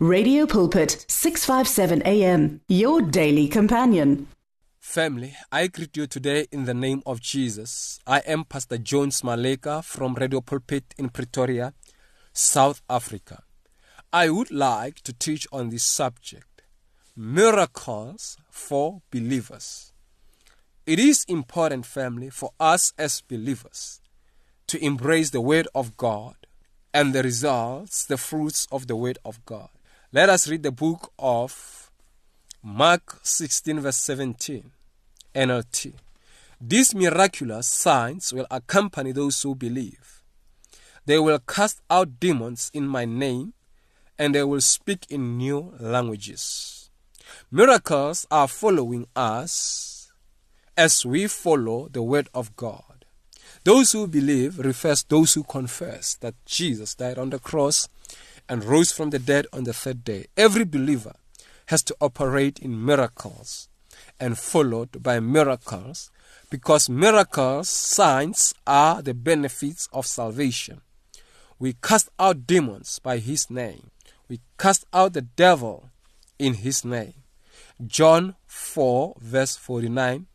Radio Pulpit 657 AM your daily companion. Family, I greet you today in the name of Jesus. I am Pastor Jones Maleka from Radio Pulpit in Pretoria, South Africa. I would like to teach on this subject miracles for believers. It is important, family, for us as believers to embrace the Word of God and the results, the fruits of the Word of God. Let us read the book of Mark 16, verse 17, NLT. These miraculous signs will accompany those who believe. They will cast out demons in my name, and they will speak in new languages. Miracles are following us as we follow the Word of God. Those who believe refers those who confess that Jesus died on the cross and rose from the dead on the third day. Every believer has to operate in miracles and followed by miracles because miracles, signs are the benefits of salvation. We cast out demons by his name. We cast out the devil in his name. John 4 verse 49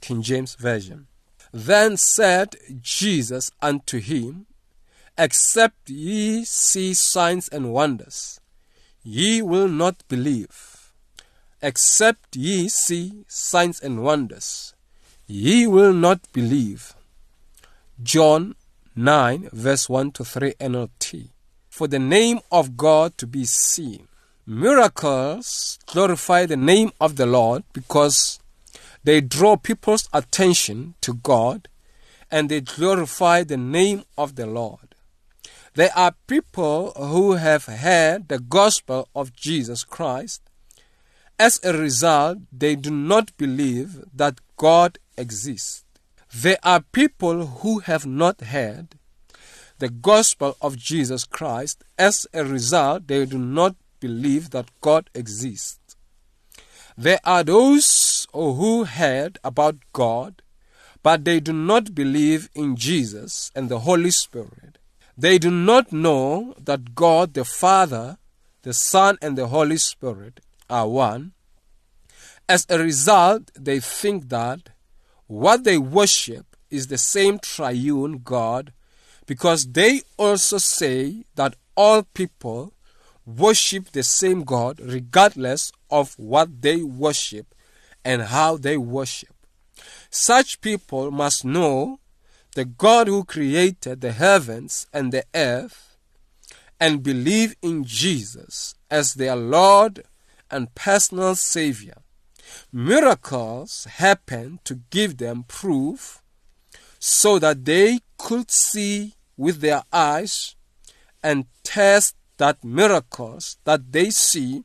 King James Version. Then said Jesus unto him, Except ye see signs and wonders, ye will not believe. Except ye see signs and wonders, ye will not believe. John 9, verse 1 to 3 NLT. For the name of God to be seen. Miracles glorify the name of the Lord because they draw people's attention to God and they glorify the name of the Lord. There are people who have heard the gospel of Jesus Christ. As a result, they do not believe that God exists. There are people who have not heard the gospel of Jesus Christ. As a result, they do not believe that God exists. There are those who heard about God, but they do not believe in Jesus and the Holy Spirit. They do not know that God the Father, the Son, and the Holy Spirit are one. As a result, they think that what they worship is the same triune God because they also say that all people worship the same God regardless of what they worship and how they worship. Such people must know the God who created the heavens and the earth and believe in Jesus as their Lord and personal Savior. Miracles happen to give them proof so that they could see with their eyes and test that miracles that they see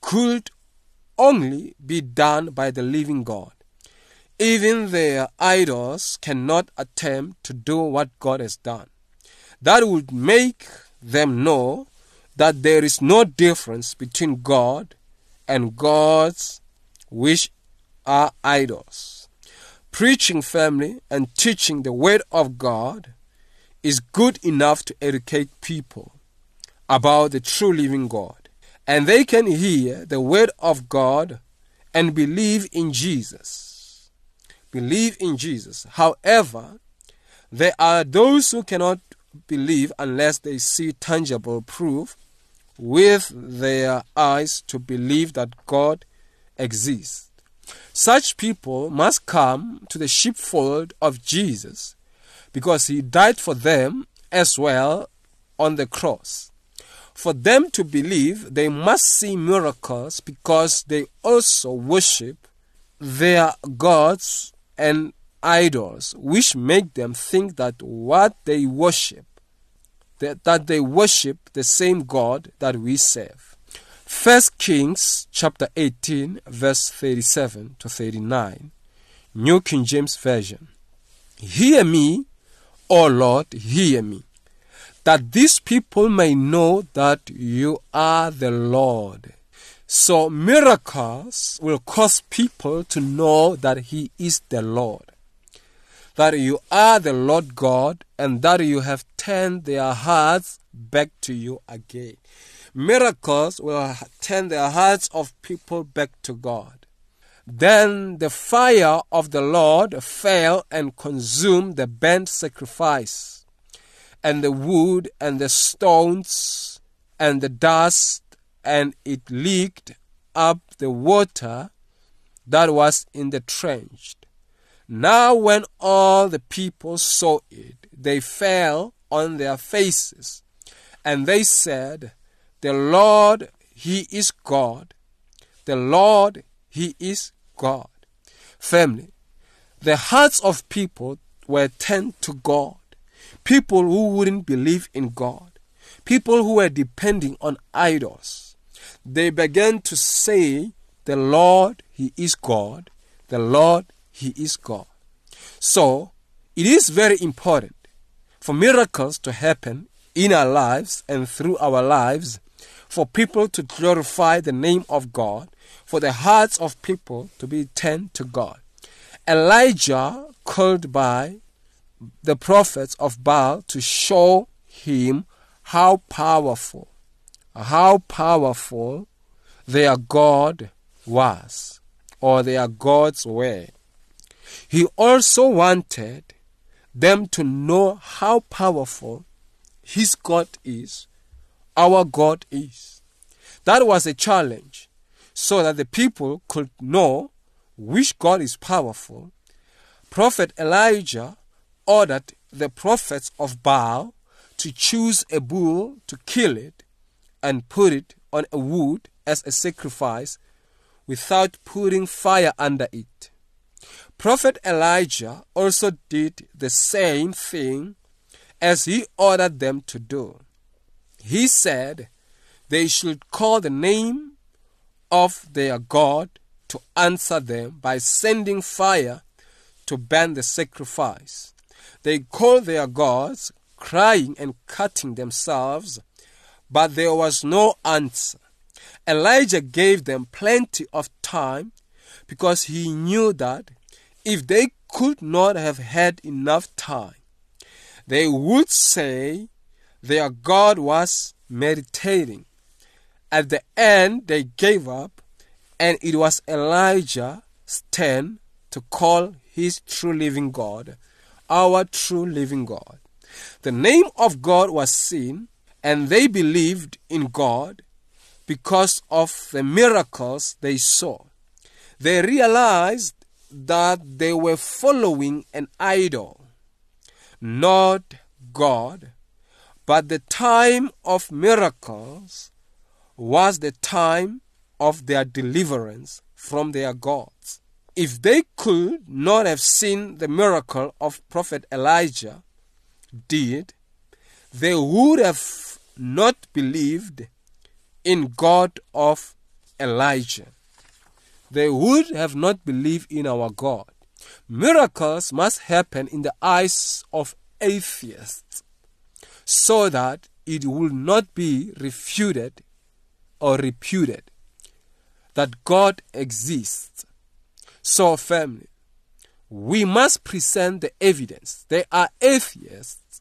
could only be done by the living God. Even their idols cannot attempt to do what God has done. That would make them know that there is no difference between God and gods which are idols. Preaching family and teaching the word of God is good enough to educate people about the true living God. And they can hear the word of God and believe in Jesus. Believe in Jesus. However, there are those who cannot believe unless they see tangible proof with their eyes to believe that God exists. Such people must come to the sheepfold of Jesus because he died for them as well on the cross. For them to believe, they must see miracles because they also worship their gods and idols, which make them think that what they worship, that, they worship the same God that we serve. First Kings chapter 18 verse 37 to 39. New King James Version. Hear me, O Lord, hear me that these people may know that you are the Lord. So miracles will cause people to know that He is the Lord. That you are the Lord God and that you have turned their hearts back to you again. Miracles will turn the hearts of people back to God. Then the fire of the Lord fell and consumed the burnt sacrifice, and the wood, and the stones, and the dust, and it leaked up the water that was in the trench. Now, when all the people saw it, they fell on their faces, and they said, The Lord, He is God. The Lord, He is God. Family, the hearts of people were turned to God. People who wouldn't believe in God. People who were depending on idols. They began to say, The Lord, He is God. The Lord, He is God. So, it is very important for miracles to happen in our lives and through our lives, for people to glorify the name of God, for the hearts of people to be turned to God. Elijah called by the prophets of Baal to show him how powerful, how powerful their God was, or their gods were. He also wanted them to know how powerful his God is, our God is. That was a challenge so that the people could know which God is powerful. Prophet Elijah ordered the prophets of Baal to choose a bull to kill it and put it on a wood as a sacrifice without putting fire under it. Prophet Elijah also did the same thing as he ordered them to do. He said they should call the name of their God to answer them by sending fire to burn the sacrifice. They called their gods, crying and cutting themselves, but there was no answer. Elijah gave them plenty of time because he knew that if they could not have had enough time, they would say their God was meditating. At the end, they gave up, and it was Elijah's turn to call his true living God our true living God. The name of God was seen, and they believed in God because of the miracles they saw. They realized that they were following an idol, not God, but the time of miracles was the time of their deliverance from their gods. If they could not have seen the miracle of Prophet Elijah did, they would have not believed in God of Elijah they would have not believed in our God. Miracles must happen in the eyes of atheists so that it will not be refuted or reputed that God exists. So, family, we must present the evidence. There are atheists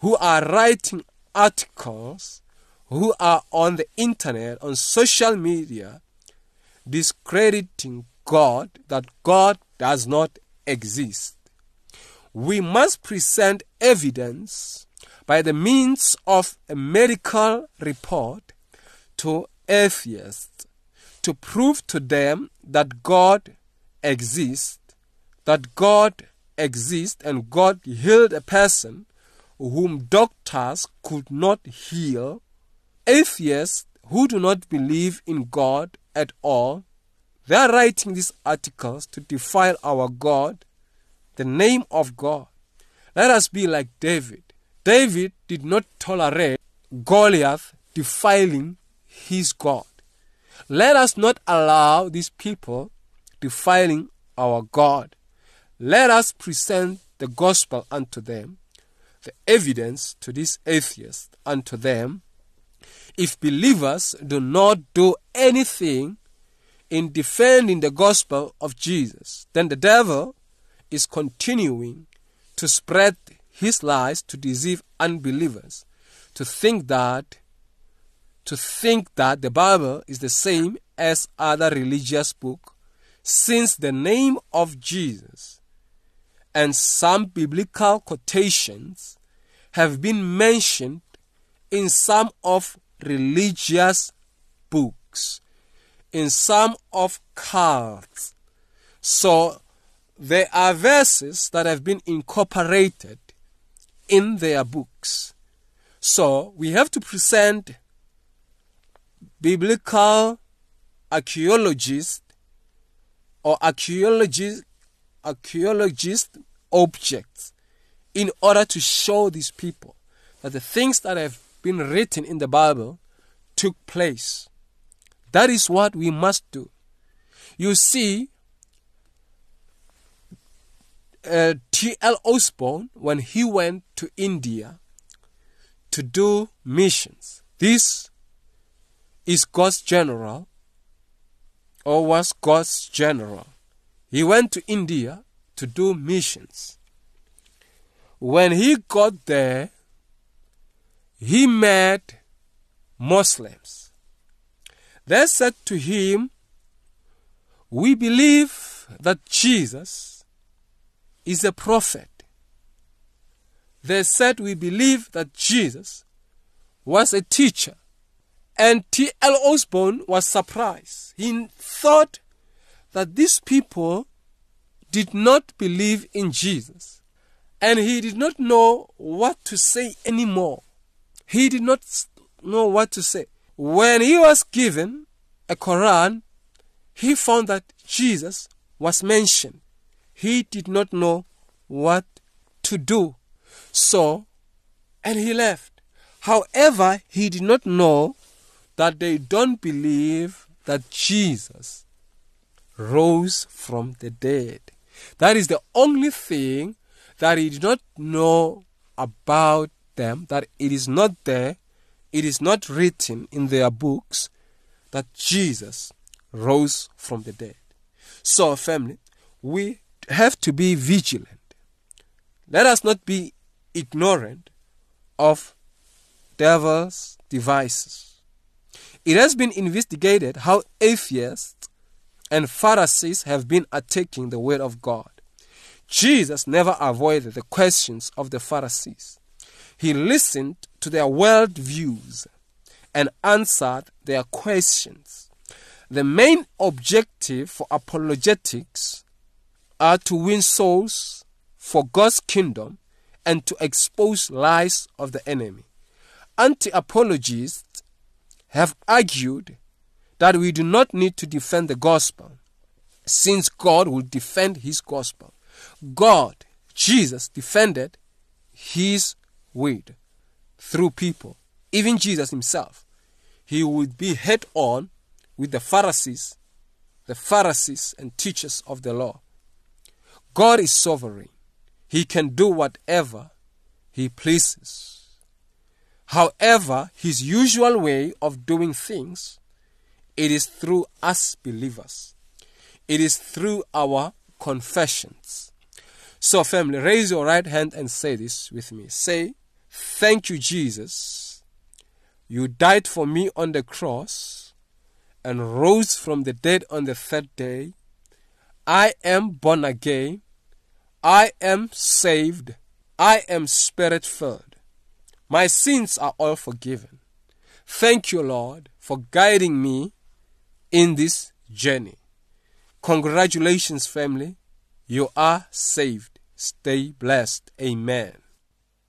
who are writing articles, who are on the internet, on social media, discrediting God, that God does not exist. We must present evidence by the means of a medical report to atheists to prove to them that God exists, that God exists and God healed a person whom doctors could not heal. Atheists who do not believe in God at all. They are writing these articles to defile our God, the name of God. Let us be like David. David did not tolerate Goliath defiling his God. Let us not allow these people defiling our God. Let us present the gospel unto them, the evidence to these atheists and to them, if believers do not do anything in defending the gospel of Jesus, then the devil is continuing to spread his lies to deceive unbelievers, to think that to think that the Bible is the same as other religious book. Since the name of Jesus and some biblical quotations have been mentioned in some of religious books, in some of cults. So there are verses that have been incorporated in their books. So we have to present biblical archaeologists or archaeologist archaeologist objects in order to show these people that the things that have been written in the Bible took place. That is what we must do. You see, uh, T.L. Osborn, when he went to India to do missions, this is God's general, or was God's general. He went to India to do missions. When he got there, he met Muslims. They said to him, We believe that Jesus is a prophet. They said, We believe that Jesus was a teacher. And T.L. Osborn was surprised. He thought that these people did not believe in Jesus. And he did not know what to say anymore. He did not know what to say. When he was given a Quran, he found that Jesus was mentioned. He did not know what to do. So, and he left. However, he did not know that they don't believe that Jesus rose from the dead. That is the only thing that he did not know about them, that it is not there, it is not written in their books that Jesus rose from the dead. So, family, we have to be vigilant. Let us not be ignorant of devil's devices. It has been investigated how atheists and Pharisees have been attacking the Word of God. Jesus never avoided the questions of the Pharisees. He listened to their world views and answered their questions. The main objective for apologetics are to win souls for God's kingdom and to expose lies of the enemy. Anti apologists have argued that we do not need to defend the gospel, since God will defend his gospel. God, Jesus, defended his word through people. Even Jesus himself, he would be head on with the Pharisees, the Pharisees and teachers of the law. God is sovereign. He can do whatever he pleases. However, his usual way of doing things it is through us believers. It is through our confessions. So, family, raise your right hand and say this with me. Say, Thank you, Jesus. You died for me on the cross and rose from the dead on the third day. I am born again. I am saved. I am spirit filled. My sins are all forgiven. Thank you, Lord, for guiding me in this journey. Congratulations, family. You are saved. Stay blessed. Amen.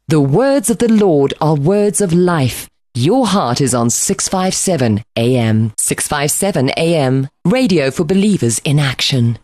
The words of the Lord are words of life. Your heart is on 657 AM. 657 AM. Radio for believers in action.